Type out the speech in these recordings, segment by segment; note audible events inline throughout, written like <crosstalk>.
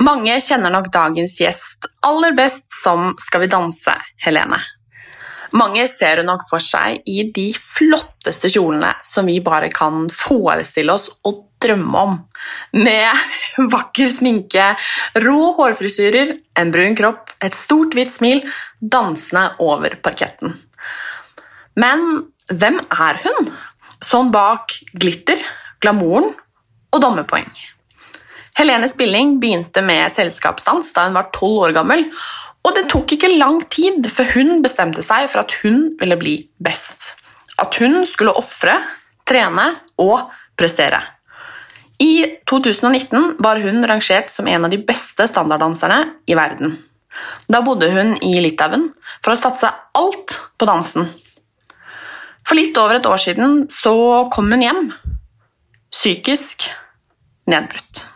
Mange kjenner nok dagens gjest aller best som Skal vi danse, Helene. Mange ser hun nok for seg i de flotteste kjolene som vi bare kan forestille oss og drømme om. Med <laughs> vakker sminke, rå hårfrisyrer, en brun kropp, et stort, hvitt smil, dansende over parketten. Men hvem er hun? Sånn bak glitter, glamouren og dommerpoeng. Helene Spilling begynte med selskapsdans da hun var tolv år gammel, og det tok ikke lang tid før hun bestemte seg for at hun ville bli best. At hun skulle ofre, trene og prestere. I 2019 var hun rangert som en av de beste standarddanserne i verden. Da bodde hun i Litauen for å satse alt på dansen. For litt over et år siden så kom hun hjem, psykisk nedbrutt.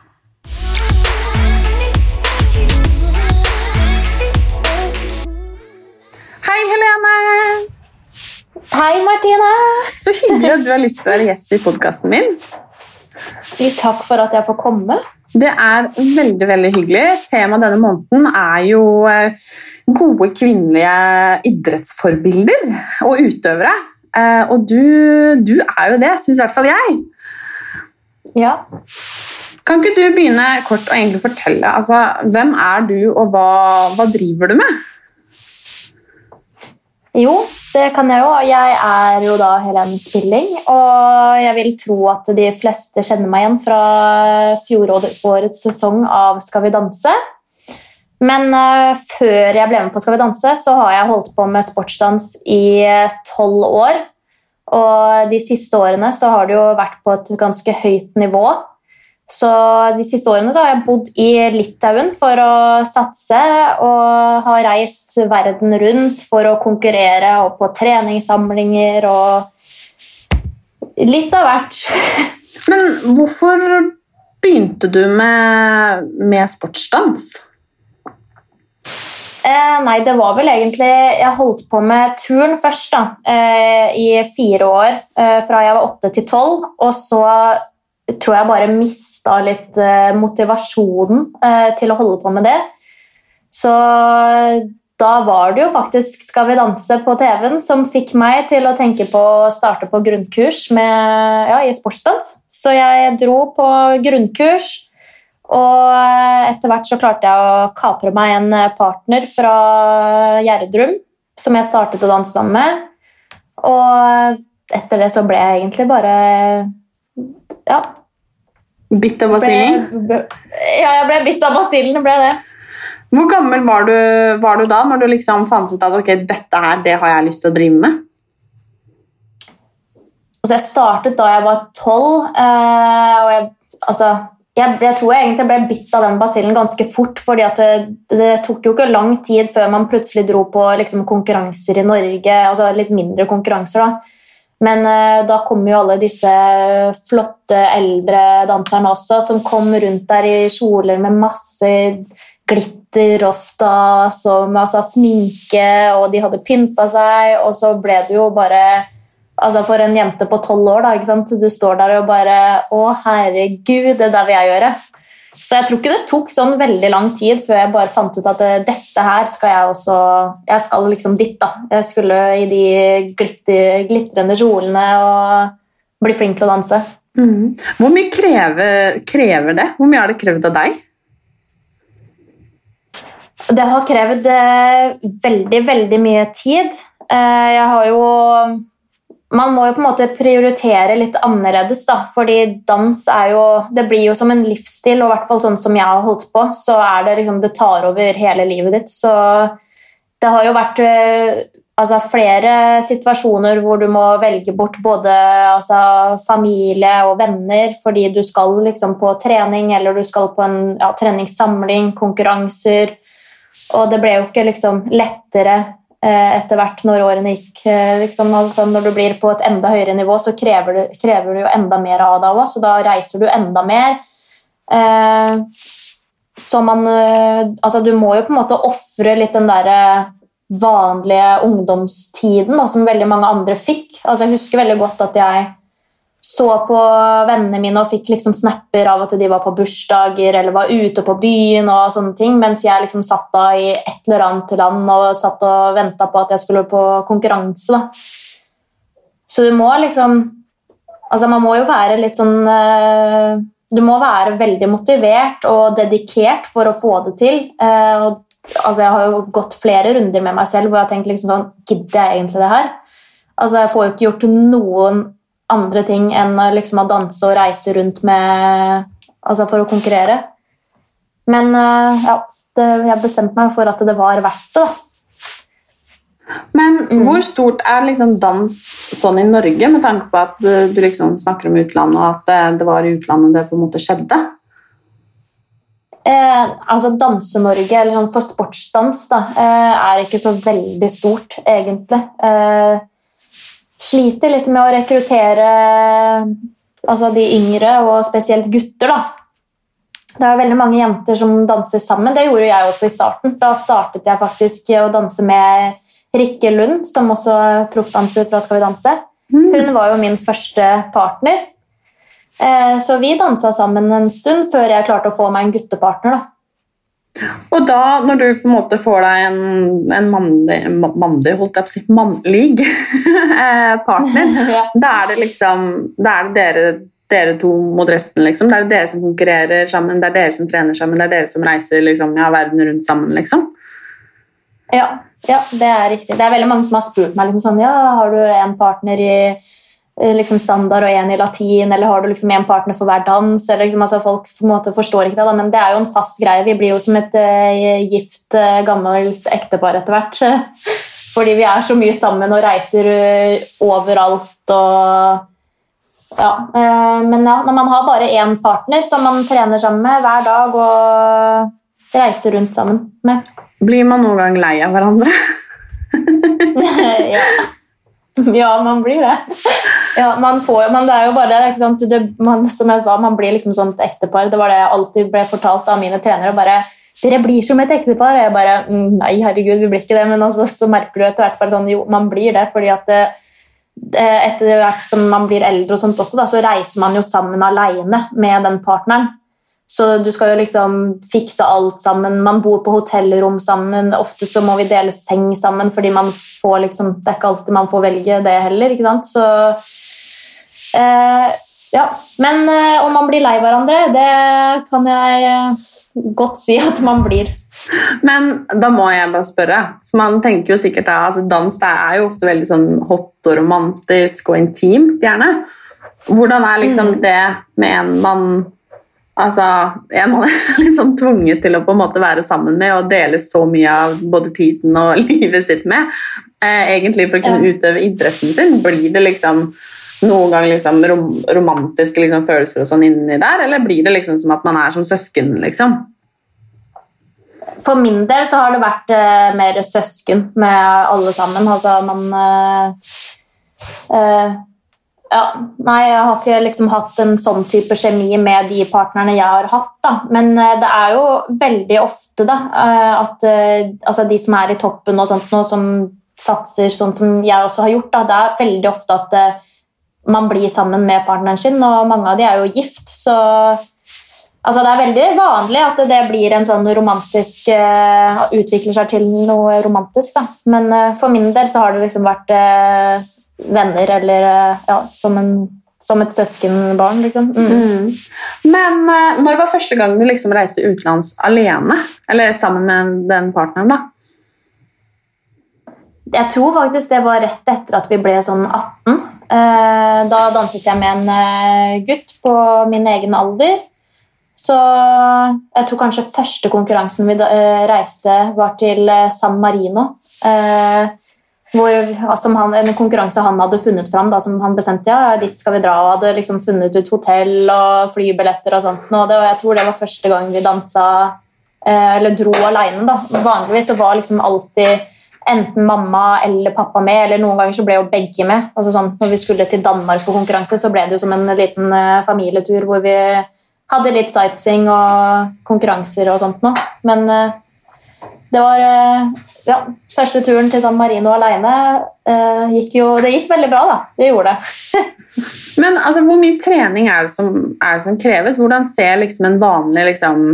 Martine! Så hyggelig at du har lyst til å være gjest i podkasten min. Litt takk for at jeg får komme. Det er veldig veldig hyggelig. Temaet denne måneden er jo eh, gode kvinnelige idrettsforbilder og utøvere. Eh, og du, du er jo det, syns i hvert fall jeg. Ja. Kan ikke du begynne kort å egentlig fortelle altså, hvem er du, og hva, hva driver du med? Jo, det kan jeg jo. Jeg er jo da Helene Spilling, og jeg vil tro at de fleste kjenner meg igjen fra fjorårets sesong av Skal vi danse. Men uh, før jeg ble med på Skal vi danse, så har jeg holdt på med sportsdans i tolv år. Og de siste årene så har det jo vært på et ganske høyt nivå. Så de siste årene har jeg bodd i Litauen for å satse og har reist verden rundt for å konkurrere og på treningssamlinger og litt av hvert. <laughs> Men hvorfor begynte du med, med sportsdans? Eh, nei, det var vel egentlig Jeg holdt på med turn først, da. Eh, I fire år. Eh, fra jeg var åtte til tolv. Og så tror jeg bare mista litt uh, motivasjonen uh, til å holde på med det. Så da var det jo faktisk Skal vi danse på TV-en som fikk meg til å tenke på å starte på grunnkurs med, ja, i sportsdans. Så jeg dro på grunnkurs, og etter hvert så klarte jeg å kapre meg en partner fra Gjerdrum som jeg startet å danse sammen med. Og etter det så ble jeg egentlig bare ja. Bitt av basillen? Ja, jeg ble bitt av basillen. ble det. Hvor gammel var du, var du, da, når du liksom fant ut at ok, dette her, det har jeg lyst til å drive med? Altså, jeg startet da jeg var tolv. Eh, og jeg, altså, jeg, jeg, tror jeg egentlig ble bitt av den basillen ganske fort. fordi det, det, tok jo ikke lang tid før man plutselig dro på liksom, konkurranser i Norge. altså Litt mindre konkurranser. da. Men uh, da kom jo alle disse flotte eldre danserne også, som kom rundt der i kjoler med masse glitter og stas og altså, sminke, og de hadde pynta seg, og så ble det jo bare Altså For en jente på tolv år, da, du står der og bare Å, herregud, det der vil jeg gjøre. Så jeg tror ikke det tok sånn veldig lang tid før jeg bare fant ut at eh, dette her skal jeg også Jeg skal liksom dit, da. Jeg skulle i de glitter, glitrende kjolene og bli flink til å danse. Mm. Hvor mye krever, krever, det? Hvor mye har det krevd av deg? Det har krevd eh, veldig, veldig mye tid. Eh, jeg har jo man må jo på en måte prioritere litt annerledes, da. Fordi dans er jo Det blir jo som en livsstil, og i hvert fall sånn som jeg har holdt på, så er det liksom Det tar over hele livet ditt. Så det har jo vært eh, altså, flere situasjoner hvor du må velge bort både altså, familie og venner fordi du skal liksom på trening, eller du skal på en ja, treningssamling, konkurranser. Og det ble jo ikke liksom lettere etter hvert når årene gikk. eh, Liksom, altså når du blir på et enda høyere nivå, så krever du, krever du jo enda mer av deg òg, så da reiser du enda mer. Eh, så man eh, Altså, du må jo på en måte ofre litt den derre vanlige ungdomstiden da, som veldig mange andre fikk. Altså, jeg husker veldig godt at jeg så på vennene mine og fikk liksom snapper av at de var på bursdager eller var ute på byen, og sånne ting, mens jeg liksom satt da i et eller annet land og satt og venta på at jeg skulle på konkurranse. Da. Så du må liksom Altså, man må jo være litt sånn eh, Du må være veldig motivert og dedikert for å få det til. Eh, altså, jeg har jo gått flere runder med meg selv hvor jeg har tenkt liksom sånn Gidder jeg egentlig det her? Altså, jeg får jo ikke gjort noen andre ting enn å liksom å danse og reise rundt med Altså for å konkurrere. Men eh, ja, det, jeg bestemte meg for at det var verdt det. da. Men hvor stort er liksom dans sånn i Norge, med tanke på at eh, du liksom snakker om utlandet, og at eh, det var i utlandet det på en måte skjedde? Eh, altså Danse-Norge, eller sånn for sportsdans, da, eh, er ikke så veldig stort, egentlig. Eh, sliter litt med å rekruttere altså de yngre, og spesielt gutter. da. Det er veldig mange jenter som danser sammen. Det gjorde jeg også i starten. Da startet jeg faktisk å danse med Rikke Lund, som også er proffdanser fra Skal vi danse. Hun var jo min første partner. Eh, Så vi dansa sammen en stund før jeg klarte å få meg en guttepartner. da. Og da, når du på en måte får deg en, en mandig, mandig, holdt jeg på å si, mannlig <laughs> eh, partner, <laughs> Ja. da er det liksom Da er det dere, dere to mot resten, liksom. Da er det dere som konkurrerer sammen, det er dere som trener sammen, det er dere som reiser liksom, ja, verden rundt sammen, liksom. Ja, ja, det er riktig. Det er veldig mange som har spurt meg liksom sånn, ja, har du en partner i liksom standard og en i latin, eller har du liksom en partner for hver dans? Eller liksom, altså, folk på en måte forstår ikke det, da, men det er jo en fast greie. Vi blir jo som et uh, gift, uh, gammelt ektepar etter hvert. <laughs> Fordi vi er så mye sammen og reiser uh, overalt og ja, eh, Men ja, når man har bare én partner som man trener sammen med hver dag og reiser rundt sammen med Blir man noen gang lei av hverandre? <laughs> ja. ja, man blir det. <laughs> Ja, man får, jo, men det er jo bare det, ikke sant? Det, man, som jeg sa, man blir liksom sånn et ektepar. Det var det jeg alltid ble fortalt av mine trenere. bare dere blir som et ektepar. Og jeg bare mm, Nei, herregud, vi blir ikke det. Men altså, så merker du etter hvert bare sånn Jo, man blir det. fordi at det, eh, etter hvert som man blir eldre, og sånt også, da, så reiser man jo sammen alene med den partneren. Så du skal jo liksom fikse alt sammen. Man bor på hotellrom sammen. Ofte så må vi dele seng sammen, fordi man får liksom Det er ikke alltid man får velge det heller, ikke sant? Så eh, Ja. Men eh, om man blir lei hverandre, det kan jeg eh, godt si at man blir. Men da må jeg bare spørre, for man tenker jo sikkert da, altså dans er jo ofte veldig sånn hot og romantisk og intimt, gjerne. Hvordan er liksom det med en man Altså, en man <laughs> er litt sånn tvunget til å på en måte være sammen med og dele så mye av både tiden og <laughs> livet sitt med, eh, egentlig for å kunne utøve idretten sin. Blir det liksom noen gang liksom rom romantiske liksom, følelser og sånn inni der, eller blir det liksom som at man er som søsken, liksom? For min del så har det vært uh, mer søsken med alle sammen. Altså man uh, uh, ja, Nei, jeg har ikke liksom hatt en sånn type kjemi med de partnerne jeg har hatt. da. Men det er jo veldig ofte da, at altså de som er i toppen og sånt nå, som satser sånn som jeg også har gjort, da, det er veldig ofte at man blir sammen med partneren sin, og mange av de er jo gift. så Altså, det er veldig vanlig at det blir en sånn romantisk uh, Utvikler seg til noe romantisk, da. Men uh, for min del så har det liksom vært uh, venner eller ja, som, en, som et søskenbarn, liksom. Mm. Men eh, når var første gang du liksom reiste utenlands alene? Eller sammen med den partneren, da? Jeg tror faktisk det var rett etter at vi ble sånn 18. Eh, da danset jeg med en eh, gutt på min egen alder. Så jeg tror kanskje første konkurransen vi eh, reiste, var til San Marino. Hvor, som han, en konkurranse han hadde funnet fram, da, som han bestemte ja, dit skal vi dra. og hadde liksom funnet ut hotell og flybilletter og sånt. Og det, og jeg tror det var første gang vi dansa eller dro alene. Da. Vanligvis så var liksom alltid enten mamma eller pappa med, eller noen ganger så ble jo begge med. Altså sånn, når vi skulle til Danmark på konkurranse, så ble det jo som en liten eh, familietur hvor vi hadde litt sightseeing og konkurranser og sånt noe. Men eh, det var eh, ja, første turen til San Marino alene. eh, gikk jo, det gikk veldig bra, da. Det gjorde det. <laughs> Men altså, hvor mye trening er det som, er det som kreves? Hvordan ser liksom en vanlig liksom,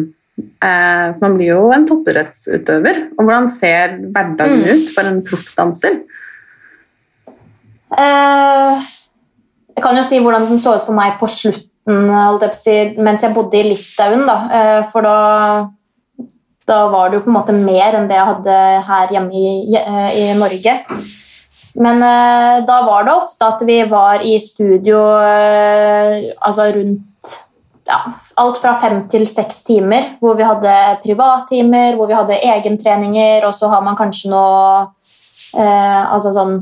For man blir jo en toppidrettsutøver. Og hvordan ser hverdagen Mm. ut for en proffdanser? Eh, jeg kan jo si hvordan den så ut for meg på slutten, jeg på mens jeg bodde i Litauen. Da. Eh, for da, da var det jo på en måte mer enn det jeg hadde her hjemme i, eh, i Norge. Men eh, da var det ofte at vi var i studio eh, altså rundt ja, alt fra fem til seks timer, hvor vi hadde privattimer, hvor vi hadde egentreninger, og så har man kanskje noe eh, altså sånn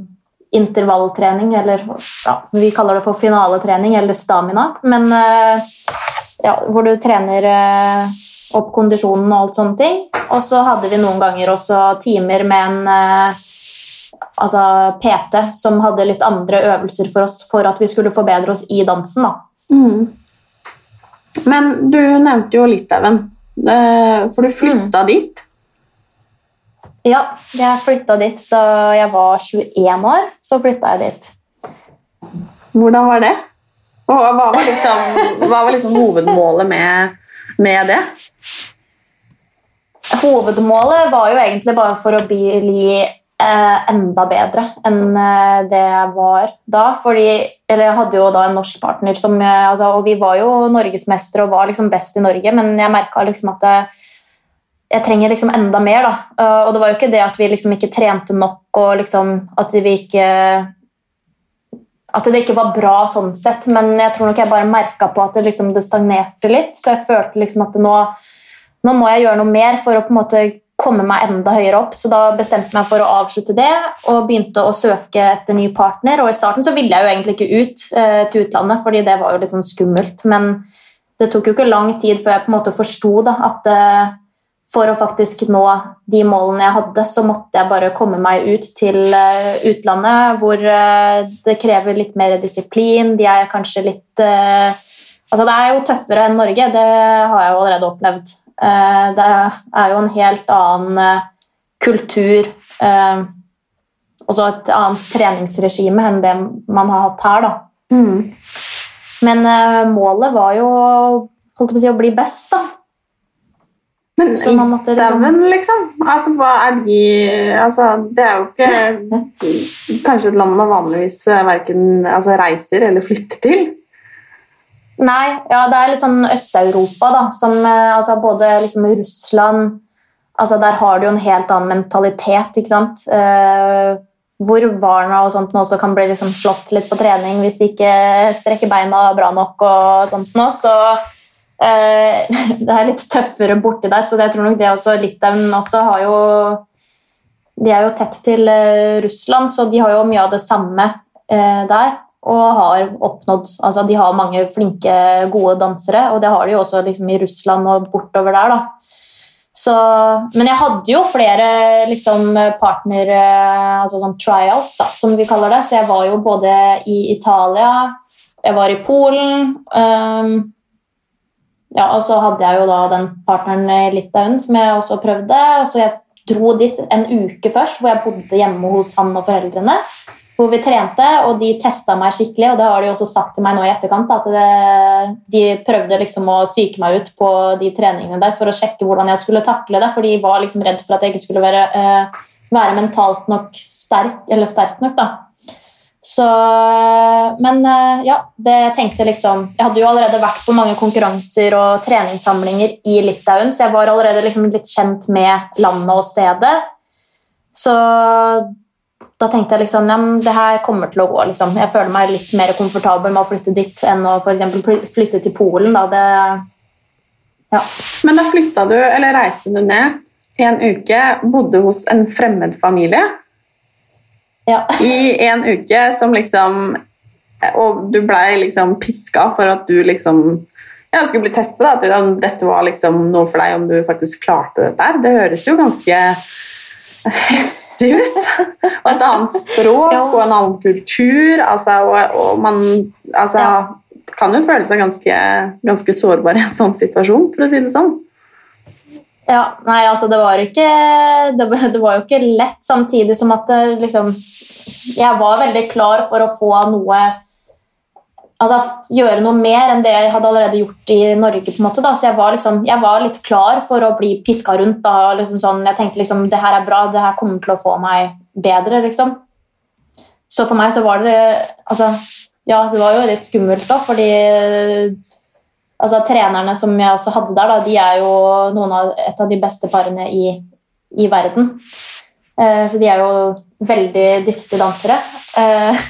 intervalltrening, eller ja, vi kaller det for finaletrening, eller stamina. Men eh, ja, hvor du trener eh, opp kondisjonen og alt sånne ting. Og så hadde vi noen ganger også timer med en eh, altså PT som hadde litt andre øvelser for oss for at vi skulle forbedre oss i dansen. da. Mm. Men du nevnte jo Litauen, eh, for du flytta dit. Ja, jeg flytta dit da jeg var 21 år. Så flytta jeg dit. Hvordan var det? Og hva var liksom, <laughs> hva var liksom hovedmålet med, med det? Hovedmålet var jo egentlig bare for å bli enda bedre enn eh, det jeg var da. Fordi, eller jeg hadde jo da en norsk partner, som, eh, altså, og vi var jo norgesmestere og var liksom best i Norge, men jeg merka liksom at eh, jeg trenger liksom enda mer. da. Eh, og det var jo ikke det at vi liksom ikke trente nok, og liksom at vi ikke at det ikke var bra sånn sett, men jeg tror nok jeg bare merka på at det, liksom, det stagnerte litt. Så jeg følte liksom at nå, nå må jeg gjøre noe mer for å på en måte komme meg enda høyere opp. Så da bestemte jeg meg for å avslutte det og begynte å søke etter ny partner. Og i starten så ville jeg jo egentlig ikke ut eh, til utlandet, fordi det var jo litt sånn skummelt. Men det tok jo ikke lang tid før jeg på en måte forsto at eh, for å faktisk nå de målene jeg hadde, så måtte jeg bare komme meg ut til eh, utlandet, hvor eh, det krever litt mer disiplin. De er kanskje litt eh, Altså, det er jo tøffere enn Norge, det har jeg jo allerede opplevd. Eh, det er jo en helt annen eh, kultur eh, og så et annet treningsregime enn det man har hatt her, da. Mm. Men målet var jo å, si, å bli best, da. Men man liksom- liksom? Altså, hva er de altså, Det er jo ikke <laughs> kanskje et land man vanligvis verken altså, reiser eller flytter til. Nei, ja, det er litt sånn Øst-Europa, da. Som eh, altså både liksom Russland altså Der har du jo en helt annen mentalitet, ikke sant. Eh, hvor barna og sånt nå også kan bli liksom slått litt på trening hvis de ikke strekker beina bra nok og sånt nå. Så eh, <laughs> det er litt tøffere borti der. Så jeg tror nok det også Litauen også har jo De er jo tett til eh, Russland, så de har jo mye av det samme eh, der. Og har oppnådd Altså, de har mange flinke, gode dansere, og det har de jo også liksom, i Russland og bortover der, da. Så, men jeg hadde jo flere liksom, partner eh, Altså sånn tryouts, da, som vi kaller det. Så jeg var jo både i Italia, jeg var i Polen um, Ja, og så hadde jeg jo da den partneren i Litauen som jeg også prøvde. Så jeg dro dit en uke først, hvor jeg bodde hjemme hos han og foreldrene. Hvor vi trente, og de testa meg skikkelig. Og det har de også sagt til meg nå i etterkant, at det, de prøvde liksom å psyke meg ut på de treningene der for å sjekke hvordan jeg skulle takle det, for de var liksom redd for at jeg ikke skulle være, eh, være mentalt nok sterk, eller sterk nok. da. Så, men eh, ja, det tenkte liksom Jeg hadde jo allerede vært på mange konkurranser og treningssamlinger i Litauen, så jeg var allerede liksom litt kjent med landet og stedet. Så da tenkte jeg liksom ja, men det her kommer til å gå. Liksom. Jeg føler meg litt mer komfortabel med å flytte dit enn å for flytte til Polen. Da. Det, ja. Men da flytta du, eller reiste du ned en uke, bodde hos en fremmed familie Ja. <laughs> i en uke som liksom Og du blei liksom piska for at du liksom ja, skulle bli testet. At dette var liksom noe for deg, om du faktisk klarte dette her. Det høres jo ganske ut. Og et annet språk Ja. og en annen kultur. Altså, og, og man altså, Ja. kan jo føle seg ganske, ganske sårbar i en sånn situasjon, for å si det sånn. Ja, nei, altså det var ikke det, det var jo ikke lett, samtidig som at det, liksom Jeg var veldig klar for å få noe Altså gjøre noe mer enn det jeg hadde allerede gjort i Norge. på en måte da, Så jeg var, liksom, jeg var litt klar for å bli piska rundt. da, liksom sånn, Jeg tenkte liksom det her er bra, det her kommer til å få meg bedre, liksom. Så for meg så var det Altså, ja, det var jo litt skummelt, da, fordi altså, trenerne som jeg også hadde der, da, de er jo noen av, et av de beste parene i, i verden. Eh, så de er jo veldig dyktige dansere. Eh,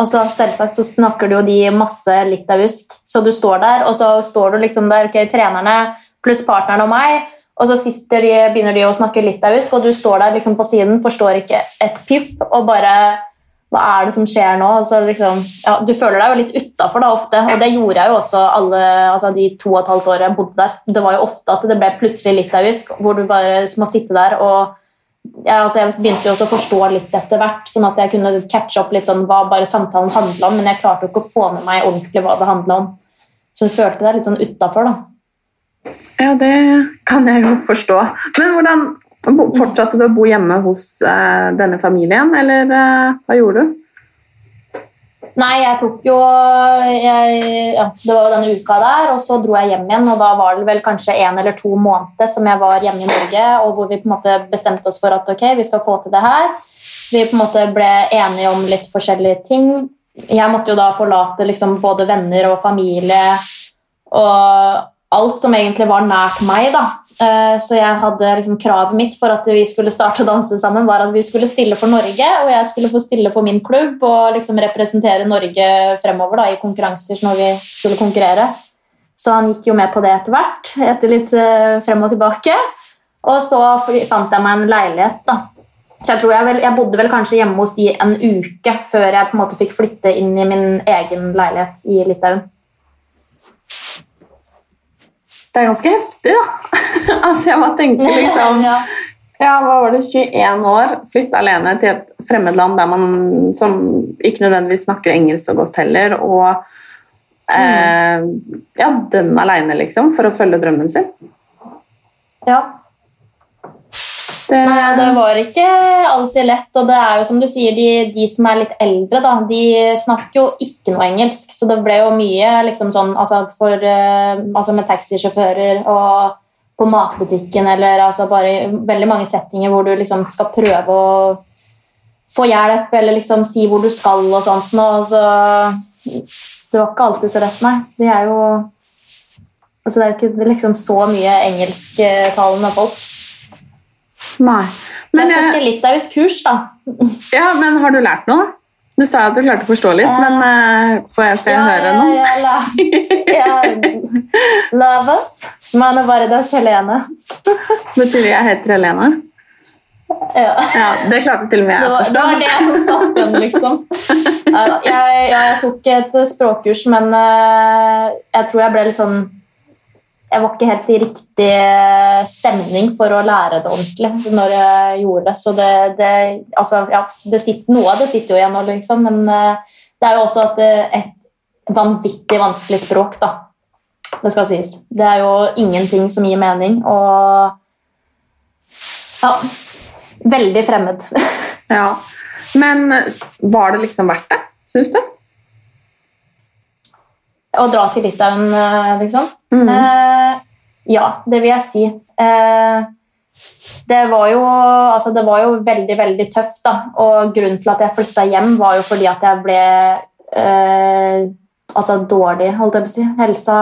og så selvsagt så snakker du jo de masse litauisk, så du står der, og så står du liksom der, ok, trenerne pluss partneren og meg, og så de, begynner de å snakke litauisk, og du står der liksom på siden, forstår ikke et pip, og bare hva er det som skjer nå? Altså, liksom, ja, du føler deg jo litt utafor ofte, og det gjorde jeg jo også alle altså, de to og et halvt årene jeg bodde der. Det var jo ofte at det ble plutselig litauisk, hvor du bare må sitte der og ja, altså, Jeg begynte jo også å forstå litt etter hvert, sånn at jeg kunne catche opp litt sånn hva bare samtalen handla om, men jeg klarte jo ikke å få med meg ordentlig hva det handla om. Så du følte deg litt sånn utafor, da. Ja, det kan jeg jo forstå. Men hvordan fortsatte du å bo hjemme hos eh, denne familien, eller eh, hva gjorde du? Nei, jeg tok jo jeg, ja, Det var jo denne uka der, og så dro jeg hjem igjen. Og da var det vel kanskje en eller to måneder som jeg var hjemme i Norge, og hvor vi på en måte bestemte oss for at ok, vi skal få til det her. Vi på en måte ble enige om litt forskjellige ting. Jeg måtte jo da forlate liksom både venner og familie og alt som egentlig var nært meg. da. Eh, Så jeg hadde liksom kravet mitt for at vi skulle starte å danse sammen, var at vi skulle stille for Norge, og jeg skulle få stille for min klubb og liksom representere Norge fremover da, i konkurranser når vi skulle konkurrere. Så han gikk jo med på det etter hvert, etter litt eh, frem og tilbake. Og så fant jeg meg en leilighet. da. Så jeg tror jeg, vel, jeg bodde vel kanskje hjemme hos de en uke før jeg på en måte fikk flytte inn i min egen leilighet i Litauen. Det er ganske heftig, da. <laughs> altså, jeg bare tenker liksom <laughs> ja. Ja, hva var det, 21 år, flytte alene til et fremmedland der man som ikke nødvendigvis snakker engelsk så godt heller, og eh, ja, dønn alene, liksom, for å følge drømmen sin. ja. Det, Nei, det var ikke alltid lett, og det er jo som du sier, de, de som er litt eldre, da, de snakker jo ikke noe engelsk, så det ble jo mye liksom sånn, altså, for, eh, altså med taxisjåfører og på matbutikken, eller altså bare veldig mange settinger hvor du liksom skal prøve å få hjelp, eller liksom si hvor du skal og sånt, noe. så det var ikke alltid så lett, nei. De er jo altså det er jo ikke liksom så mye engelsktalende folk. Nei. Så Men, jeg tok et litauisk kurs, da. ja, men har du lært noe? Du sa at du klarte å forstå litt, men uh, får jeg, får jeg høre ja, noe? Ja, ja, Lavas. Mane Vardas Helene. Betyr det jeg heter Helene? Ja. Ja, det klarte til og med Det jeg å forstå. det var det som satt den, liksom. Jeg, ja, jeg tok et språkkurs, men eh, jeg tror jeg ble litt sånn Jeg var ikke helt i riktig eh, stemning for å lære det ordentlig når jeg gjorde det. Så det, det Altså, ja, det sitter, noe av det sitter jo igjen nå, liksom, men eh, det er jo også at det, et vanvittig vanskelig språk, da. Det skal sies. Det er jo ingenting som gir mening, og Ja. Veldig fremmed. <laughs> Ja. Men eh, var det liksom verdt det, syns du? Å dra til Litauen, eh, liksom? Mhm. Eh, ja, det vil jeg si. Eh, det var jo altså det var jo veldig, veldig tøft, da. Og grunnen til at jeg flytta hjem, var jo fordi at jeg ble eh, altså dårlig, holdt jeg på å si. Helsa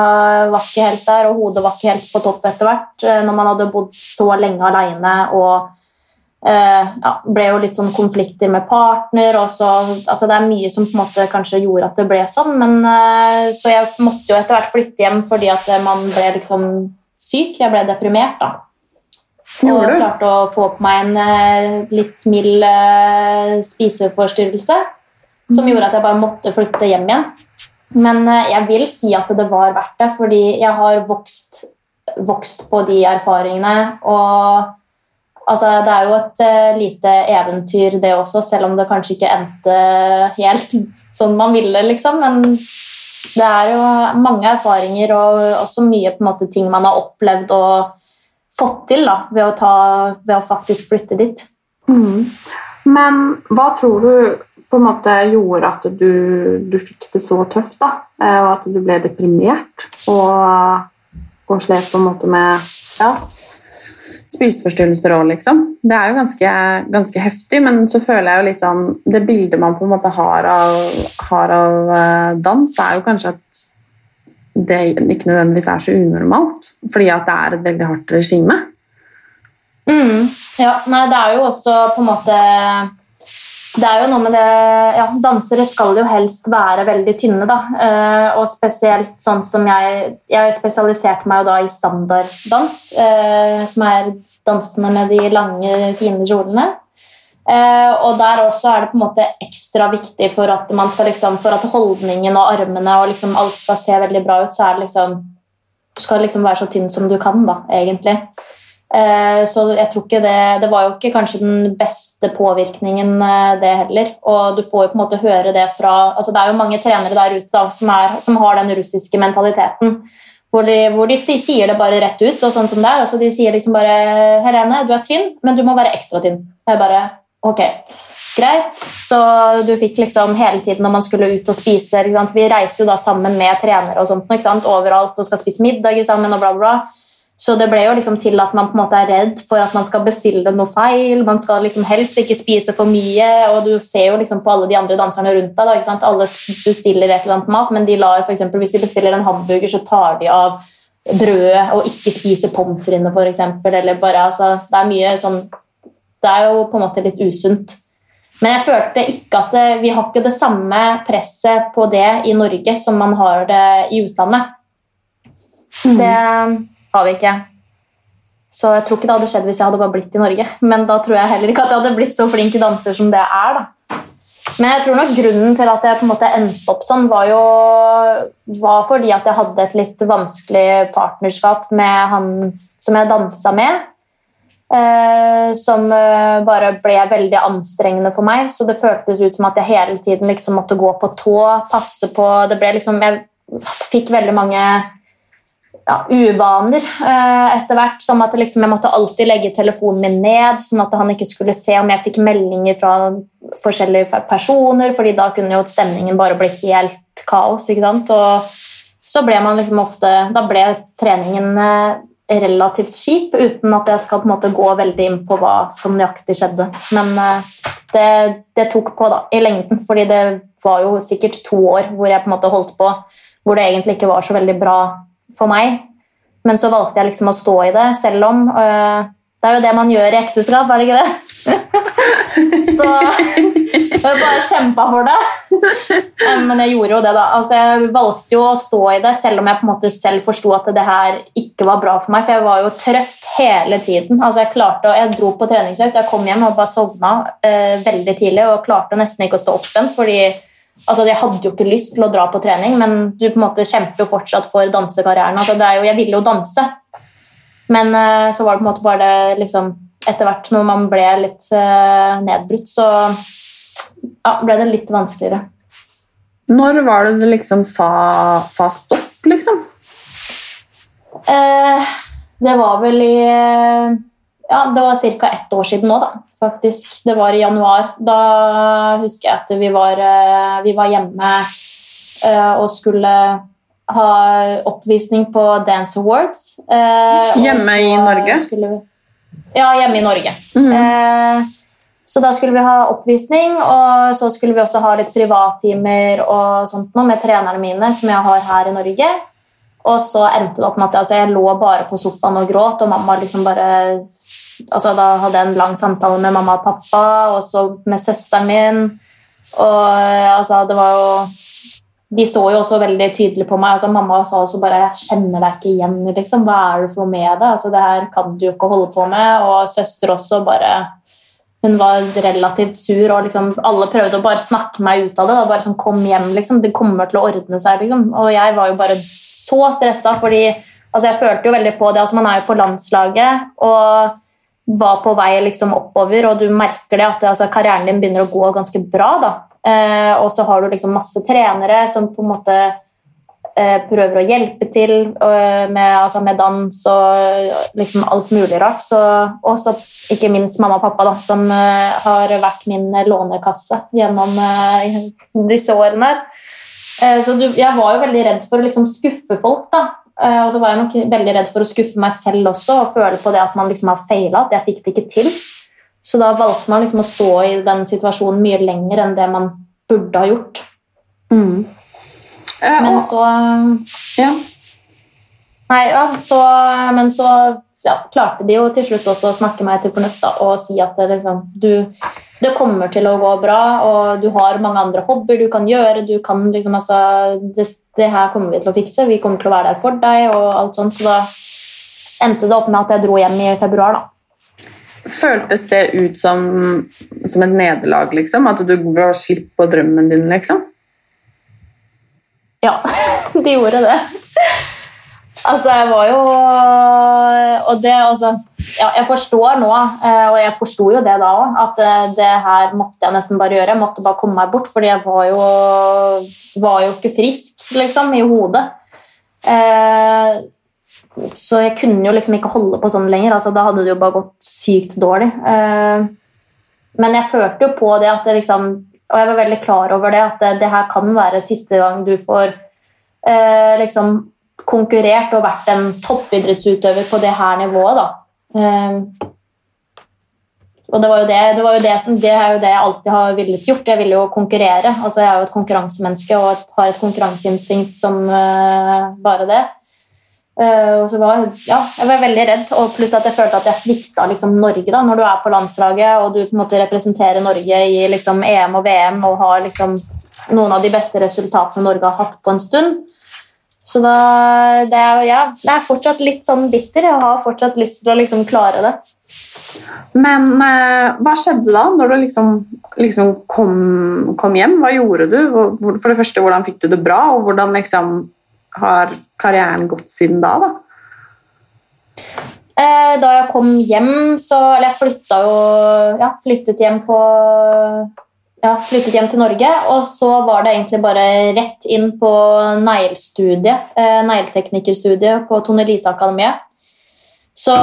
var ikke helt der, og hodet var ikke helt på topp etter hvert. eh, Når man hadde bodd så lenge aleine og ja, ble jo litt sånn konflikter med partner. Og så, altså det er mye som på en måte kanskje gjorde at det ble sånn, men eh, så jeg måtte jo etter hvert flytte hjem fordi at eh, man ble liksom syk. Jeg ble deprimert, da. Og klarte å få på meg en eh, litt mild eh, spiseforstyrrelse som gjorde at jeg bare måtte flytte hjem igjen. Men eh, jeg vil si at det var verdt det, fordi jeg har vokst, vokst på de erfaringene. Og Altså, det er jo et uh, lite eventyr, det også, selv om det kanskje ikke endte helt sånn man ville, liksom. Men det er jo mange erfaringer og også mye måte, ting man har opplevd og fått til da, ved å, ta, ved å faktisk flytte dit. Mm. Men hva tror du på en måte gjorde at du, du fikk det så tøft, da? Eh, og at du ble deprimert og, og slet på en måte med ja, spiseforstyrrelser òg, liksom. Det er jo ganske, ganske, heftig, men så føler jeg jo litt sånn Det bildet man på en måte har av, har av uh, dans, er jo kanskje at det ikke nødvendigvis er så unormalt, fordi at det er et veldig hardt regime. Mm, ja, nei, det er jo også på en måte det er jo noe med det ja, Dansere skal jo helst være veldig tynne, da. Uh, og spesielt sånn som jeg Jeg spesialiserte meg jo da i standarddans, uh, som er dansene med de lange, fine kjolene. Uh, og der også er det på en måte ekstra viktig for at, man skal liksom, for at holdningen og armene og liksom alt skal se veldig bra ut, så er det liksom Du skal liksom være så tynn som du kan, da, egentlig. Eh, så jeg tror ikke det Det var jo ikke kanskje den beste påvirkningen, eh, det heller. Og du får jo på en måte høre det fra altså Det er jo mange trenere der ute da, som, er, som har den russiske mentaliteten. Hvor de, hvor de, sier det bare rett ut. og sånn som det er. Altså de sier liksom bare 'Helene, du er tynn, men du må være ekstra tynn'. Og Jeg bare Ok, greit. Så du fikk liksom hele tiden når man skulle ut og spise Vi reiser jo da sammen med trenere og sånt overalt og skal spise middag sammen og bla, bla, bla. Så det ble jo liksom til at man på en måte er redd for at man skal bestille noe feil. Man skal liksom helst ikke spise for mye, og du ser jo liksom på alle de andre danserne rundt deg. Da, alle bestiller et eller annet mat, men de lar for eksempel, hvis de bestiller en hamburger, så tar de av brødet og ikke spiser pommes fritesene, f.eks. Eller bare altså, Det er mye sånn Det er jo på en måte litt usunt. Men jeg følte ikke at det, vi har ikke det samme presset på det i Norge som man har det i utlandet. Mm. Det har vi ikke. Så jeg tror ikke det hadde skjedd hvis jeg hadde bare blitt i Norge. Men da tror jeg heller ikke at jeg hadde blitt så flink danser som det er. da. Men jeg tror nok grunnen til at jeg på en måte endte opp sånn, var jo var fordi at jeg hadde et litt vanskelig partnerskap med han som jeg dansa med. Eh, som eh, bare ble veldig anstrengende for meg. Så det føltes ut som at jeg hele tiden liksom måtte gå på tå, passe på det ble liksom, Jeg fikk veldig mange ja, uvaner eh, etter hvert. Som at liksom, jeg måtte alltid legge telefonen min ned, sånn at han ikke skulle se om jeg fikk meldinger fra forskjellige personer, fordi da kunne jo stemningen bare bli helt kaos. ikke sant? Og så ble man liksom ofte Da ble treningen eh, relativt kjip, uten at jeg skal på en måte gå veldig inn på hva som nøyaktig skjedde. Men eh, det, det tok på da, i lengden, fordi det var jo sikkert to år hvor jeg på en måte holdt på hvor det egentlig ikke var så veldig bra for meg. Men så valgte jeg liksom å stå i det, selv om øh, Det er jo det man gjør i ekteskap, er det ikke det? <laughs> så jeg bare kjempa for det. <laughs> Men jeg gjorde jo det, da. Altså, jeg valgte jo å stå i det, selv om jeg på en måte selv forsto at det her ikke var bra for meg. For jeg var jo trøtt hele tiden. Altså, jeg, klarte, jeg dro på treningsøkt, jeg kom hjem og bare sovna øh, veldig tidlig og klarte nesten ikke å stå opp igjen. fordi Altså, Jeg hadde jo ikke lyst til å dra på trening, men du på en måte kjemper jo fortsatt for dansekarrieren. Altså, jo, jeg ville jo danse, men uh, så var det på en måte bare det liksom, Etter hvert når man ble litt uh, nedbrutt, så ja, ble det litt vanskeligere. Når var det det liksom sa, sa stopp, liksom? Uh, det var vel i ja, det var ca. ett år siden nå, da, faktisk. Det var i januar. Da husker jeg at vi var, eh, vi var hjemme uh, og skulle ha oppvisning på Dance Awards. Uh, hjemme i Norge? Vi, ja, hjemme i Norge. Mm -hmm. så da skulle vi ha oppvisning, og så skulle vi også ha litt privattimer og sånt noe med trenerne mine, som jeg har her i Norge. Og så endte det opp med at altså, jeg lå bare på sofaen og gråt, og mamma liksom bare altså, Da hadde jeg en lang samtale med mamma og pappa, og så med søsteren min. Og altså, det var jo De så jo også veldig tydelig på meg. altså Mamma sa også bare 'Jeg kjenner deg ikke igjen. Liksom. Hva er det for noe med det? altså Det her kan du jo ikke holde på med.' Og søster også bare hun var relativt sur, og liksom, alle prøvde å bare snakke meg ut av det. Da. Bare sånn, 'Kom hjem, liksom. Det kommer til å ordne seg.' Liksom. Og jeg var jo bare så stressa, fordi altså, jeg følte jo veldig på det. altså Man er jo på landslaget, og var på vei liksom oppover, og du merker det at altså, karrieren din begynner å gå ganske bra. da. Eh, og så har du liksom masse trenere som på en måte eh, prøver å hjelpe til eh, med, altså, med, dans og liksom alt mulig rart. Og så ikke minst mamma og pappa, da, som eh, har vært min lånekasse gjennom eh, <laughs> disse årene. her. Så du, jeg var jo veldig redd for å liksom skuffe folk. da, Uh, og så var jeg nok veldig redd for å skuffe meg selv også og føle på det at man liksom har feila, at jeg fikk det ikke til. Så da valgte man liksom å stå i den situasjonen mye lenger enn det man burde ha gjort. Mm. Eh, men så Ja. Nei, ja, så Men så ja, klarte de jo til slutt også å snakke meg til fornuft da, og si at det, liksom, du, det kommer til å gå bra, og du har mange andre hobbyer du kan gjøre. du kan liksom, altså, det, det, her kommer vi til å fikse, vi kommer til å være der for deg. og alt sånt, Så da endte det opp med at jeg dro hjem i februar. da. Føltes det ut som, som et nederlag, liksom? At du ga slipp på drømmen din, liksom? Ja, <laughs> de gjorde det. Altså, jeg var jo Og det altså ja, Jeg forstår nå, eh, og jeg forsto jo det da òg, at eh, det her måtte jeg nesten bare gjøre. Jeg måtte bare komme meg bort, fordi jeg var jo, var jo ikke frisk, liksom, i hodet. Eh, så jeg kunne jo liksom ikke holde på sånn lenger. altså Da hadde det jo bare gått sykt dårlig. Men jeg følte jo på det at det liksom Og jeg var veldig klar over det, at det, det her kan være siste gang du får liksom konkurrert og vært en toppidrettsutøver på det her nivået. da. Um, og det, var jo det, det, var jo det, som, det er jo det jeg alltid har villet gjort. Jeg vil jo konkurrere. Altså, jeg er jo et konkurransemenneske og har et konkurranseinstinkt som uh, bare det. Uh, og så var, ja, jeg var veldig redd, og pluss at jeg følte at jeg svikta liksom, Norge. da, Når du er på landslaget og du på en måte representerer Norge i liksom, EM og VM og har liksom, noen av de beste resultatene Norge har hatt på en stund, så da, det, er, ja, det er fortsatt litt sånn bitter. Jeg har fortsatt lyst til å liksom klare det. Men eh, hva skjedde da, når du liksom, liksom kom, kom, hjem? Hva gjorde du? For det første, Hvordan fikk du det bra, og hvordan liksom, har karrieren gått siden da? da? Eh, da jeg kom hjem, så Eller jeg flytta jo Ja, flyttet hjem på ja, flyttet hjem til Norge, og så var det egentlig bare rett inn på neglestudiet, eh, negleteknikerstudiet på Tone Lise Akademiet. Så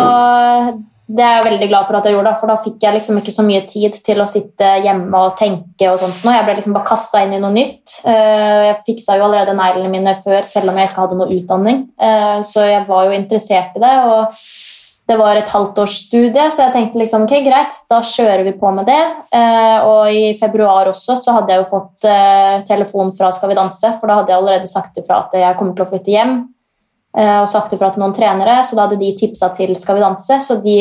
det er jeg veldig glad for at jeg gjorde, for da fikk jeg liksom ikke så mye tid til å sitte hjemme og tenke. og sånt. Jeg ble liksom bare kasta inn i noe nytt. Eh, jeg fiksa jo allerede neglene mine før, selv om jeg ikke hadde noe utdanning. Eh, så jeg var jo interessert i det. og det var et halvtårsstudie, så jeg tenkte liksom, ok, greit, da kjører vi på med det. Eh, og i februar også så hadde jeg jo fått eh, telefon fra Skal vi danse, for da hadde jeg allerede sagt ifra at jeg kommer til å flytte hjem. Eh, og sagt ifra til noen trenere, så da hadde de tipsa til Skal vi danse. Så de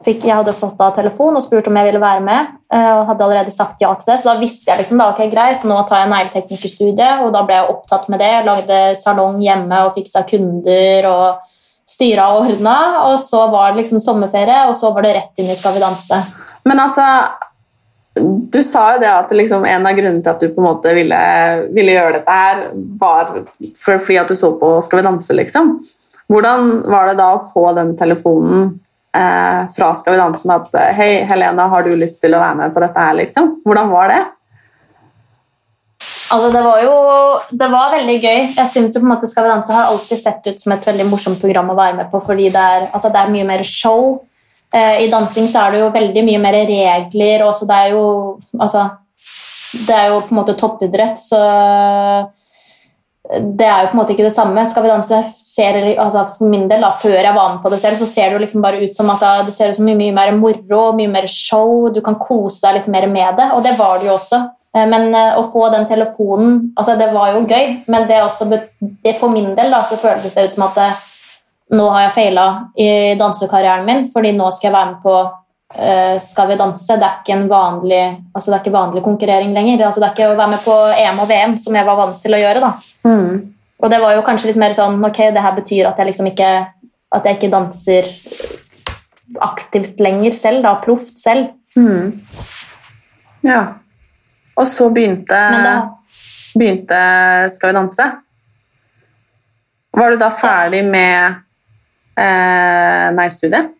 fikk, jeg hadde fått da telefon og spurt om jeg ville være med, og hadde allerede sagt ja til det. Så da visste jeg liksom da, ok, greit, nå tar jeg negleteknikerstudiet, og da ble jeg opptatt med det. Lagde salong hjemme og fiksa kunder. og styra og ordna, og så var det liksom sommerferie, og så var det rett inn i Skal vi danse. Men altså, du sa jo det at liksom, en av grunnene til at du på en måte ville, ville gjøre dette her, var for, fordi at du så på Skal vi danse, liksom. Hvordan var det da å få den telefonen eh, fra Skal vi danse med at Hei, Helena, har du lyst til å være med på dette her, liksom? Hvordan var det? Altså, det var jo det var veldig gøy. Jeg synes Skal vi danse har alltid sett ut som et veldig morsomt program å være med på, fordi det er, altså, det er mye mer show. Eh, I dansing så er det jo veldig mye mer regler, og det er jo Altså Det er jo på en måte toppidrett, så det er jo på en måte ikke det samme. Skal vi danse ser, altså For min del, da, før jeg var med på det selv, så ser det jo liksom bare ut som altså, det ser ut som mye, mye mer moro, mye mer show. Du kan kose deg litt mer med det, og det var det jo også. Eh, men eh, å få den telefonen altså Det var jo gøy, men det, også, det for min del da, så føltes det ut som at eh, nå har jeg feila i dansekarrieren min, fordi nå skal jeg være med på uh, Skal vi danse. Det er ikke en vanlig, altså det er ikke vanlig konkurrering lenger. Altså det er ikke å være med på EM og VM, som jeg var vant til å gjøre. da. Mm. Og det var jo kanskje litt mer sånn Ok, det her betyr at jeg liksom ikke at jeg ikke danser aktivt lenger selv, da, proft selv. Mm. Ja. Og så begynte, begynte Skal vi danse. Var du da ferdig med eh, nei-studiet?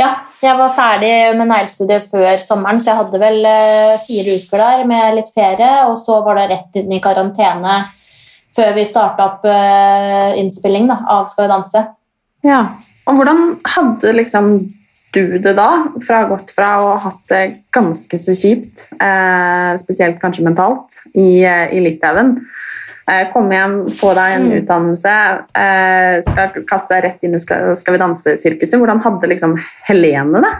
Ja, jeg var ferdig med neglestudiet før sommeren, så jeg hadde vel eh, fire uker der med litt ferie, og så var det rett inn i karantene før vi starta opp eh, innspilling da, av Skal vi danse. Ja, og hvordan hadde liksom du det da, fra å ha gått fra å ha hatt det ganske så kjipt, eh, spesielt kanskje mentalt, i, eh, i Litauen, eh, komme hjem, få deg en Mm. utdannelse, eh, skal kaste deg rett inn i Skal, skal vi danse-sirkuset. Hvordan hadde liksom Helene det?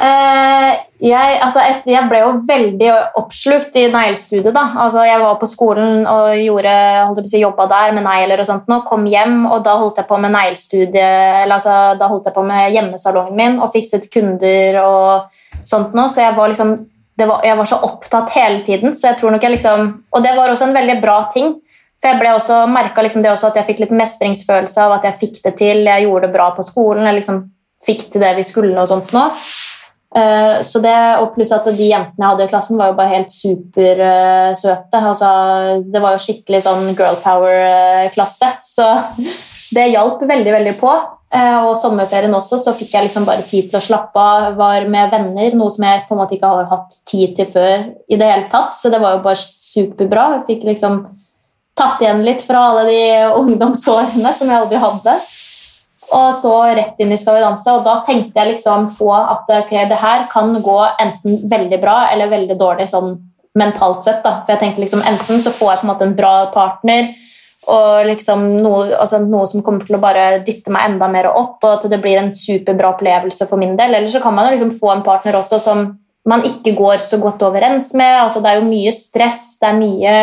Eh, jeg, altså et, jeg ble jo veldig oppslukt i neglestudiet. Altså, jeg var på skolen og gjorde, si, jobba der med negler og sånt. Og kom hjem, og da holdt jeg på med neglestudiet, altså, da holdt jeg på med hjemmesalongen min og fikset kunder og sånt noe. så jeg var liksom var, jeg var så opptatt hele tiden, så jeg tror nok jeg liksom Og det var også en veldig bra ting. For jeg ble også, merket liksom at jeg fikk litt mestringsfølelse av at jeg fikk det til. Jeg gjorde det bra på skolen. Jeg liksom fikk til det vi skulle og sånt nå. Eh, så det, og pluss at de jentene jeg hadde i klassen, var jo bare helt supersøte. altså, det var jo skikkelig sånn girl power-klasse. Så det hjalp veldig, veldig på. Eh, og sommerferien også, så fikk jeg liksom bare tid til å slappe av. Var med venner, noe som jeg på en måte ikke har hatt tid til før i det hele tatt. Så det var jo bare superbra. Jeg fikk liksom tatt igjen litt fra alle de <laughs> ungdomsårene som jeg aldri hadde. Og så rett inn i Skal vi danse, og da tenkte jeg liksom på at ok, det her kan gå enten veldig bra eller veldig dårlig sånn mentalt sett. da. For jeg tenkte liksom enten så får jeg på en måte en bra partner og liksom noe, altså noe som kommer til å bare dytte meg enda mer opp, og at det blir en superbra opplevelse for min del. Eller så kan man jo liksom få en partner også som man ikke går så godt overens med. altså Det er jo mye stress, det er mye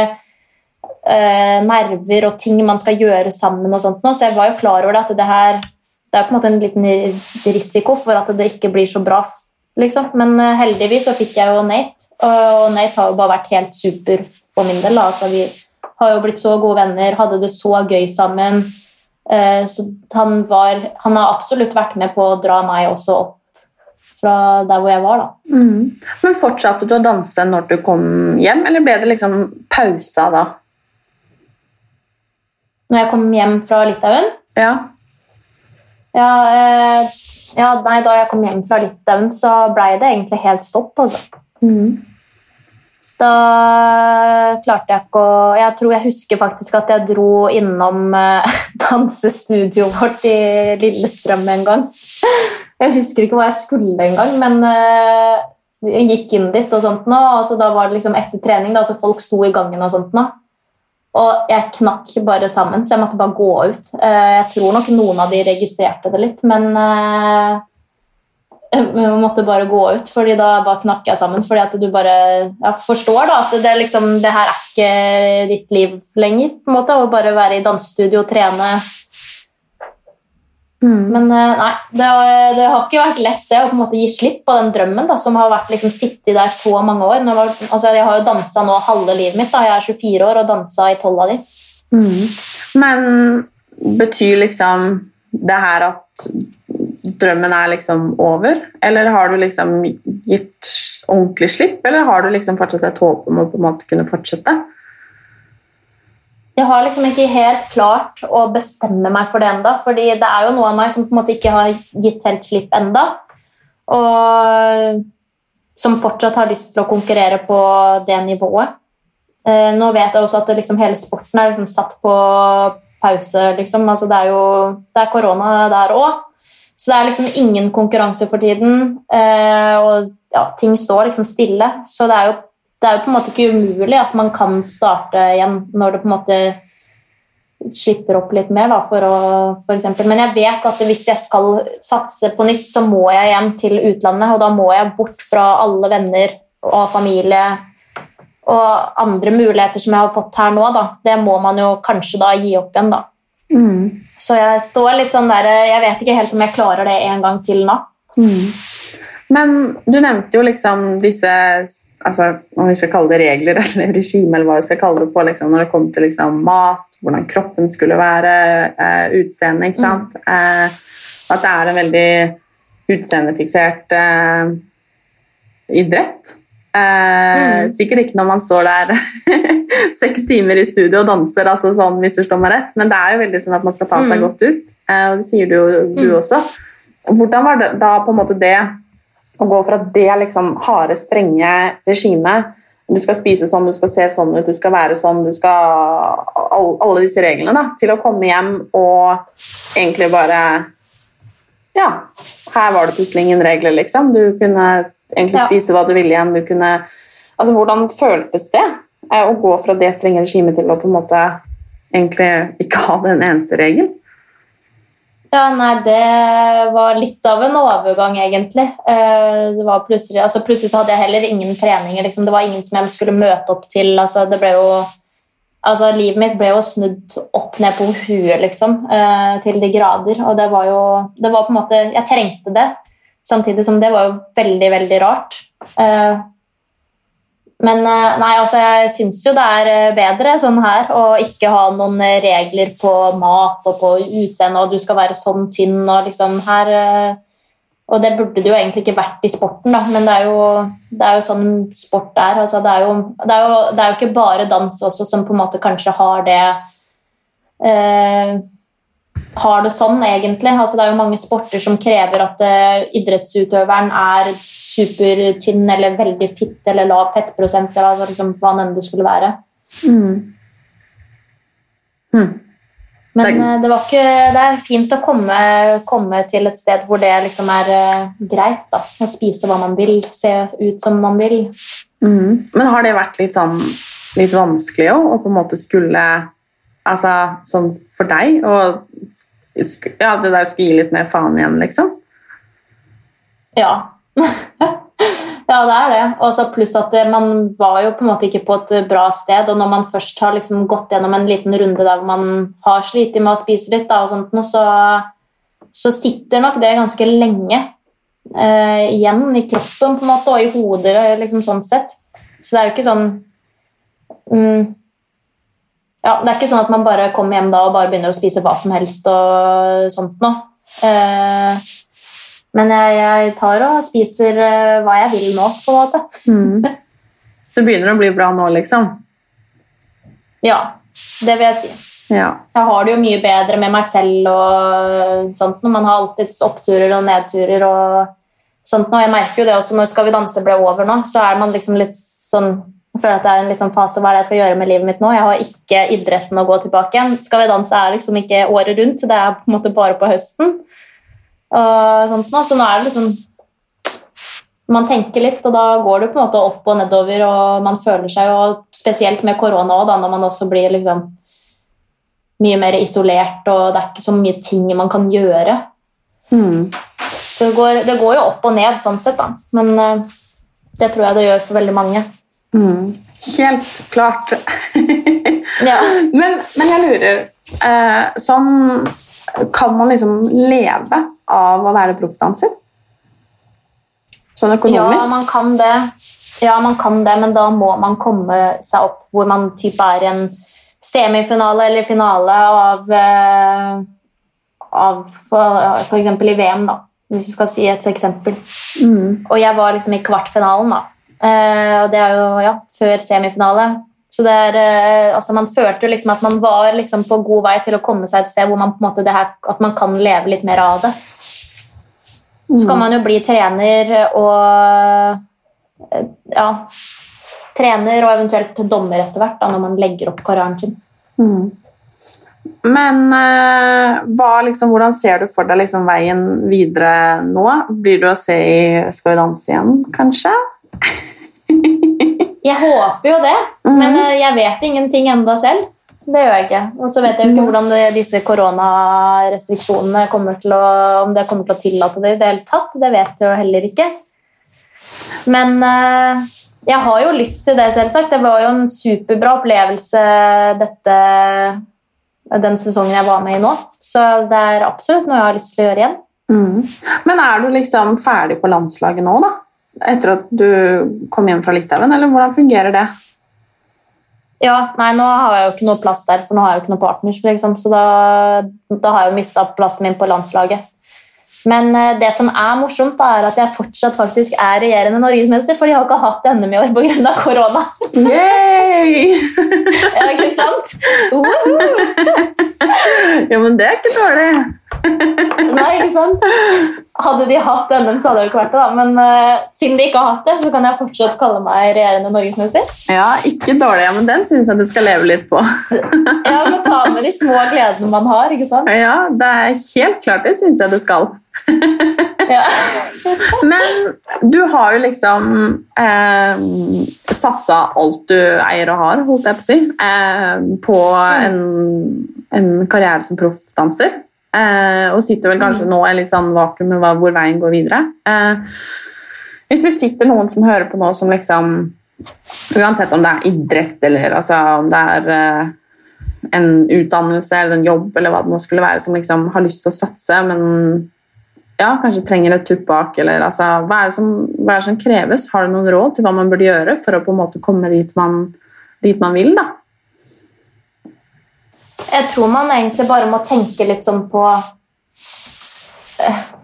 øh, nerver og ting man skal gjøre sammen. og sånt nå, Så jeg var jo klar over det at det her det er på en måte en liten risiko for at det ikke blir så bra. liksom. Men eh, heldigvis så fikk jeg jo Nate, og Nate har jo bare vært helt super for min del. Altså, vi har jo blitt så gode venner, hadde det så gøy sammen. Eh, Så han, var, han har absolutt vært med på å dra meg også opp fra der hvor jeg var. da. Mm. Men fortsatte du å danse når du kom hjem, eller ble det liksom pausa da? Når jeg kom hjem fra Litauen Ja. Ja, eh, ja, nei, Da jeg kom hjem fra Litauen, så blei det egentlig helt stopp. altså. Mm. Da klarte jeg ikke å Jeg tror jeg husker faktisk at jeg dro innom eh, <laughs> dansestudioet vårt i Lillestrøm en gang. Jeg husker ikke hva jeg skulle engang, men eh, jeg gikk inn dit, og sånt nå, og så da var det liksom etter trening, da, så folk sto i gangen og sånt nå. Og jeg knakk bare sammen, så jeg måtte bare gå ut. Eh, Jeg tror nok noen av de registrerte det litt, men eh, jeg måtte bare gå ut, fordi da bare knakk jeg sammen. Fordi at du bare ja, forstår da, at det, liksom, det her er ikke ditt liv lenger. på en måte, Å bare være i dansestudio og trene. Mm. Men eh, nei, det, har- det har ikke vært lett det å på en måte gi slipp på den drømmen da, som har vært liksom sittet der så mange år. Var, altså, jeg har jo dansa nå halve livet mitt. da, Jeg er 24 år og dansa i 12 av de. Mm. Men betyr liksom det her at drømmen er liksom over? Eller har du liksom gitt ordentlig slipp, eller har du liksom fortsatt et håp om å på en måte kunne fortsette? Jeg har liksom ikke helt klart å bestemme meg for det enda, fordi det er jo noe av meg som på en måte ikke har gitt helt slipp enda, og som fortsatt har lyst til å konkurrere på det nivået. Eh, Nå vet jeg også at liksom, hele sporten er liksom satt på pause. Liksom. Altså, det er jo det er korona der òg, så det er liksom ingen konkurranse for tiden. eh, Og ja, ting står liksom stille, så det er jo det er jo på en måte ikke umulig at man kan starte igjen når det på en måte slipper opp litt mer, da, for å, for eksempel. Men jeg vet at hvis jeg skal satse på nytt, så må jeg igjen til utlandet, og da må jeg bort fra alle venner og familie og andre muligheter som jeg har fått her nå. Da. Det må man jo kanskje da gi opp igjen, da. Mm. Så jeg står litt sånn der Jeg vet ikke helt om jeg klarer det en gang til nå. Mm. Men du nevnte jo liksom disse altså, om vi skal kalle det regler <laughs> eller regime, eller hva vi skal kalle det på, liksom, når det kom til liksom, mat, hvordan kroppen skulle være, eh, utseende, ikke sant? Eh, at det er en veldig utseendefiksert eh, idrett. Eh, Mm. Sikkert ikke når man står der <laughs> seks timer i studio og danser, altså sånn misforstå meg rett, men det er jo veldig sånn at man skal ta seg Mm. godt ut, eh, og det sier du jo du Mm. også. hvordan var det da på en måte det å gå fra det liksom harde, strenge regimet Du skal spise sånn, du skal se sånn ut, du skal være sånn, du skal Alle disse reglene, da, til å komme hjem og egentlig bare Ja, her var det plutselig ingen regler, liksom. Du kunne egentlig Ja. spise hva du ville igjen. Du kunne Altså, hvordan føltes det eh, å gå fra det strenge regimet til å på en måte egentlig ikke ha den eneste regel? Ja, nei, det var litt av en overgang, egentlig. Eh, Det var plutselig, altså plutselig hadde jeg heller ingen treninger. Liksom. Det var ingen som jeg skulle møte opp til. Altså, det ble jo, altså, livet mitt ble jo snudd opp ned på huet, liksom, eh, til de grader. Og det var jo det var på en måte, Jeg trengte det, samtidig som det var jo veldig, veldig rart. Men eh, nei, altså, jeg syns jo det er eh, bedre sånn her å ikke ha noen eh, regler på mat og på utseende, og du skal være sånn tynn og liksom her Og det burde det jo egentlig ikke vært i sporten, da, men det er jo, det er jo sånn sport er. Altså, det, er jo, det, er jo, det er jo ikke bare dans også som på en måte kanskje har det eh, har det sånn, egentlig. Altså, det er jo mange sporter som krever at eh, idrettsutøveren er supertynn eller veldig fitt eller lav fettprosent, eller liksom, hva enn det skulle være. Hmm. Men Det er- eh, var ikke, det er fint å komme, komme til et sted hvor det liksom er uh, greit. da, Å spise hva man vil, se ut som man vil. Mm. Men har det vært litt sånn litt vanskelig òg, å på en måte skulle Altså sånn for deg å Ja, det der skulle gi litt mer faen igjen, liksom? Ja. <laughs> ja, det er det. Og så pluss at man var jo på en måte ikke på et bra sted, og når man først har liksom gått gjennom en liten runde der hvor man har slitt med å spise litt, da, og sånt, noe, så, så sitter nok det ganske lenge eh, igjen i kroppen på en måte, og i hodet, liksom sånn sett. Så det er jo ikke sånn mm, ja, Det er ikke sånn at man bare kommer hjem da og bare begynner å spise hva som helst og sånt noe. Eh, men jeg, jeg tar og spiser eh, hva jeg vil nå, på en måte. Mm. <laughs> Det begynner å bli bra nå, liksom? Ja, det vil jeg si. Ja. Jeg har det jo mye bedre med meg selv og sånt. Når man har alltids oppturer og nedturer og sånt. Og jeg merker jo det også når Skal vi danse ble over nå, så er man liksom litt sånn jeg føler at det er en litt sånn fase hva er det jeg skal gjøre med livet mitt nå. Jeg har ikke idretten å gå tilbake igjen. Skal vi danse er liksom ikke året rundt, det er på en måte bare på høsten. Og sånt nå. Så nå er det liksom Man tenker litt, og da går det på en måte opp og nedover, og man føler seg jo Spesielt med korona òg, når man også blir liksom mye mer isolert, og det er ikke så mye ting man kan gjøre. Mm. Så det går, det går jo opp og ned sånn sett, da. Men uh, det tror jeg det gjør for veldig mange. Mm. Helt klart. Ja. <laughs> men, men jeg lurer uh, Sånn Kan man liksom leve av å være proffdanser? Sånn ja, økonomisk? man kan det. Ja, man kan det, men da må man komme seg opp hvor man typ er en semifinale eller finale av, eh, av for, eksempel i VM, da. Hvis du skal si et eksempel. Mm. Og jeg var liksom i kvartfinalen, da. Eh, og det er jo ja, før semifinale. Så det er, eh, altså man følte jo liksom at man var liksom på god vei til å komme seg et sted hvor man på en måte det her, at man kan leve litt mer av det. Så kan man jo bli trener og eh, ja, trener og eventuelt dommer etter hvert da, når man legger opp karrieren sin. Mm. Men eh, hva, liksom, hvordan ser du for deg liksom, veien videre nå? Blir du å se i Skal vi danse igjen, kanskje? <laughs> Jeg håper jo det, Mhm. men eh, jeg vet ingenting enda selv. Det gjør jeg ikke. Og så vet jeg jo ikke hvordan det, disse koronarestriksjonene kommer til å Om det kommer til å tillate det i det hele tatt. Det vet jeg jo heller ikke. Men eh, jeg har jo lyst til det, selvsagt. Det var jo en superbra opplevelse dette, den sesongen jeg var med i nå. Så det er absolutt noe jeg har lyst til å gjøre igjen. Mm. Men er du liksom ferdig på landslaget nå, da? Etter at du kom hjem fra Litauen, eller hvordan fungerer det? Ja, nei, nå har jeg jo ikke noe plass der, for nå har jeg jo ikke noe partner. Liksom, så da, da har jeg jo mista plassen min på landslaget. Men eh, det som er morsomt, da, er at jeg fortsatt faktisk er regjerende norgesmester, for de har ikke hatt NM i år pga. korona. Yay! <laughs> Ja, ikke sant? <laughs> Woohoo! ja, men det er ikke dårlig. Nei, ikke sant? Hadde de hatt NM, så hadde det jo ikke vært det. da. Men uh, siden de ikke har hatt det, så kan jeg fortsatt kalle meg regjerende norgesmester. Ja, ikke dårlig, men den syns jeg du skal leve litt på. ja, men Ta med de små gledene man har. ikke sant? Ja, det er helt klart det syns jeg du skal. ja. men du har jo liksom eh, satsa alt du eier og har, holdt jeg på å si, eh, på mm. en, en karriere som proffdanser. Eh, og sitter vel kanskje mm. nå i litt sånn vakuum med hvor veien går videre. Eh, hvis det sitter noen som hører på nå som liksom Uansett om det er idrett eller altså, om det er eh, en utdannelse eller en jobb eller hva det nå skulle være, som liksom har lyst til å satse, men ja, kanskje trenger et tupp bak, eller altså, hva er, som, hva er, det som, kreves? Har du noen råd til hva man burde gjøre for å på en måte komme dit man, dit man vil? da? Jeg tror man egentlig bare må tenke litt sånn på uh,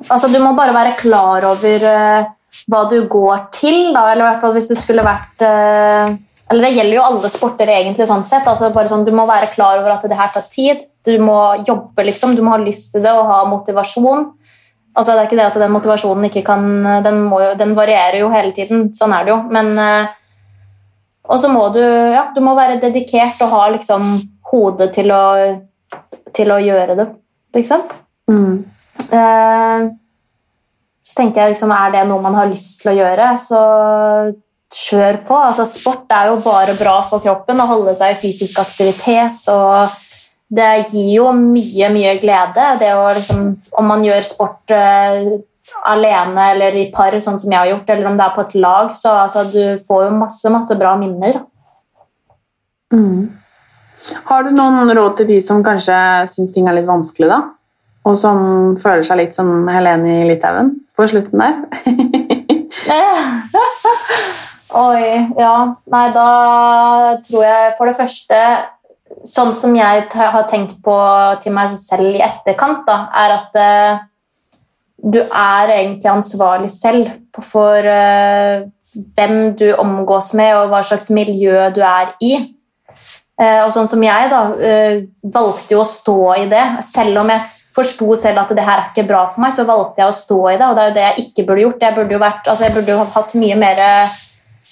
Altså, du må bare være klar over uh, hva du går til, da, eller i hvert fall hvis det skulle vært uh, eller Det gjelder jo alle sporter, egentlig. sånn sett, altså bare sånn, Du må være klar over at det her tar tid. Du må jobbe, liksom. Du må ha lyst til det og ha motivasjon. Altså, det er ikke det at Den motivasjonen ikke kan Den, jo, den varierer jo hele tiden. Sånn er det jo. Men Og så må du ja, du må være dedikert og ha liksom hodet til å, til å gjøre det, liksom. Mm. Eh, så tenker jeg liksom, Er det noe man har lyst til å gjøre, så kjør på. Altså, sport er jo bare bra for kroppen å holde seg i fysisk aktivitet. og Det gir jo mye, mye glede. Det å, liksom, om man gjør sport uh, alene eller i par, sånn som jeg har gjort, eller om det er på et lag, så altså, du får jo masse, masse bra minner. Mm. Har du noen råd til de som kanskje syns ting er litt vanskelig, da? Og som føler seg litt som Helene i Litauen på slutten der? <laughs> Oi, ja. Nei, da tror jeg for det første Sånn som jeg har tenkt på til meg selv i etterkant, da, er at uh, du er egentlig ansvarlig selv for uh, hvem du omgås med, og hva slags miljø du er i. Eh, og sånn som jeg da, eh, valgte jo å stå i det. Selv om jeg forsto selv at det her er ikke bra for meg, så valgte jeg å stå i det. Og det er jo det jeg ikke burde gjort. Jeg burde jo, vært, altså jeg burde jo hatt mye mer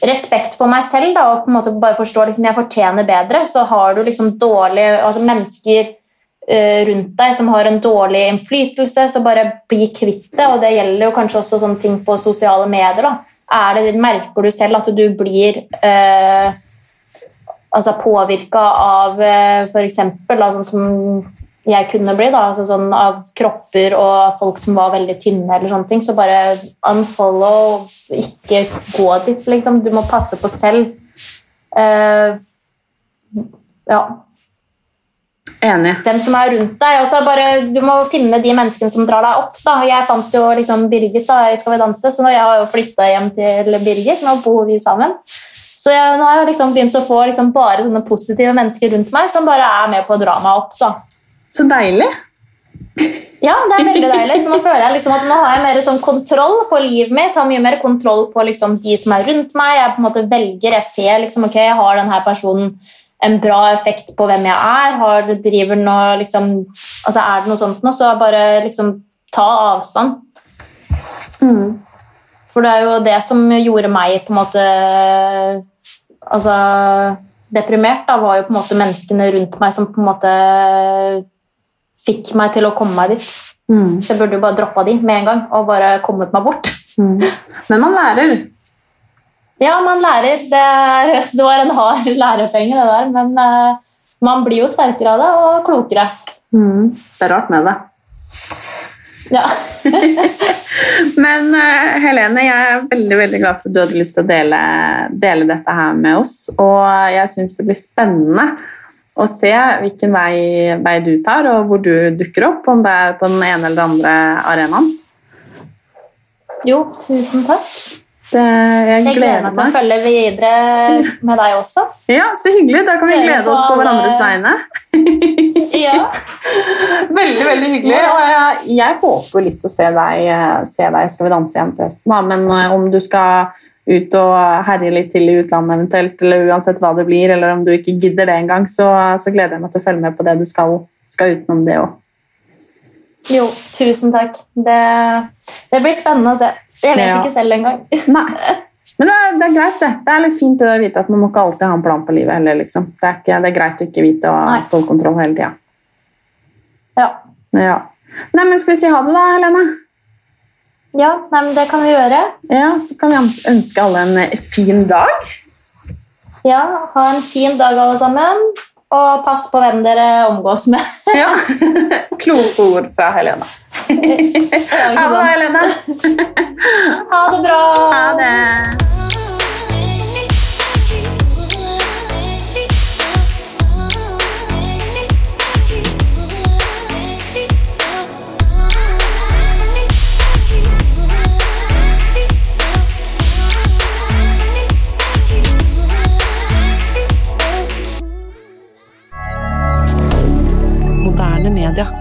respekt for meg selv da, og på en måte bare forstå liksom, jeg fortjener bedre. Så har du liksom dårlige altså mennesker rundt deg som har en dårlig innflytelse, så bare bli kvitt det. Og det gjelder jo kanskje også sånne ting på sosiale medier. da. Det, merker du selv at du blir uh, altså påvirka av eh, f.eks. Altså, som jeg kunne bli, da, altså sånn av kropper og folk som var veldig tynne, eller sånne ting, så bare unfollow, ikke gå dit, liksom. Du må passe på selv. Uh, ja. Enig. Dem som er rundt deg. Også bare, Du må finne de menneskene som drar deg opp. da. Jeg fant jo liksom Birgit da, i Skal vi danse, så jeg har jo flytta hjem til Birgit. Nå bor vi sammen. Så jeg, nå har jeg liksom begynt å få liksom bare sånne positive mennesker rundt meg som bare er med på å dra meg opp. da. Så deilig. Ja, det er veldig deilig. Så nå <laughs> føler jeg liksom at nå har jeg mer sånn kontroll på livet mitt. Har mye mer kontroll på liksom de som er rundt meg. Jeg på en måte velger, jeg ser liksom, ok, jeg har denne personen en bra effekt på hvem jeg er. Har, driver noe, liksom, altså Er det noe sånt nå, så bare liksom ta avstand. Mm. For det er jo det som gjorde meg på en måte altså, deprimert, da, var jo på en måte menneskene rundt meg som på en måte fikk meg til å komme meg dit. Mm. Så jeg burde jo bare droppa de med en gang og bare kommet meg bort. Mm. Men man lærer. Ja, man lærer. Det, er, det var en hard <laughs> lærepenge, det der. Men uh, man blir jo sterkere av det og klokere. Mm. Det er rart med det. Ja. <laughs> Men uh, Helene, jeg er veldig veldig glad for at du hadde lyst til å dele, dele dette her med oss. Og jeg syns det blir spennende å se hvilken vei, vei, du tar, og hvor du dukker opp. Om det er på den ene eller den andre arenaen. Jo, tusen takk. Det, jeg, jeg, gleder meg til å følge videre med deg også. Ja, Så hyggelig. Da kan vi glede oss på hverandres vegne. ja. <laughs> Veldig veldig hyggelig. Og jeg, jeg håper litt å se deg, se deg Skal vi danse igjen til høsten. Men eh, om du skal ut og herje litt til i utlandet eventuelt, eller uansett hva det blir, eller om du ikke gidder det engang, så, så gleder jeg meg til å følge med på det du skal, skal utenom det òg. Jo, tusen takk. Det, det blir spennende å se. Jeg vet Ja. ikke selv engang. Nei. <laughs> Men det er, det er greit, det. Det er litt fint det å vite at man må ikke alltid ha en plan på livet heller. Liksom. Det, er ikke, det er greit å ikke vite og ha stålkontroll hele tida. Ja. ja. Nei, men skal vi si ha det, da, Helene? Ja, nei, men det kan vi gjøre. Ja, Så kan vi ønske alle en eh, fin dag. Ja, ha en fin dag, alle sammen. Og pass på hvem dere omgås med. <laughs> ja. <laughs> Kloke ord fra Helena. <laughs> ha det, Helene. ha det bra. Ha det. moderne media.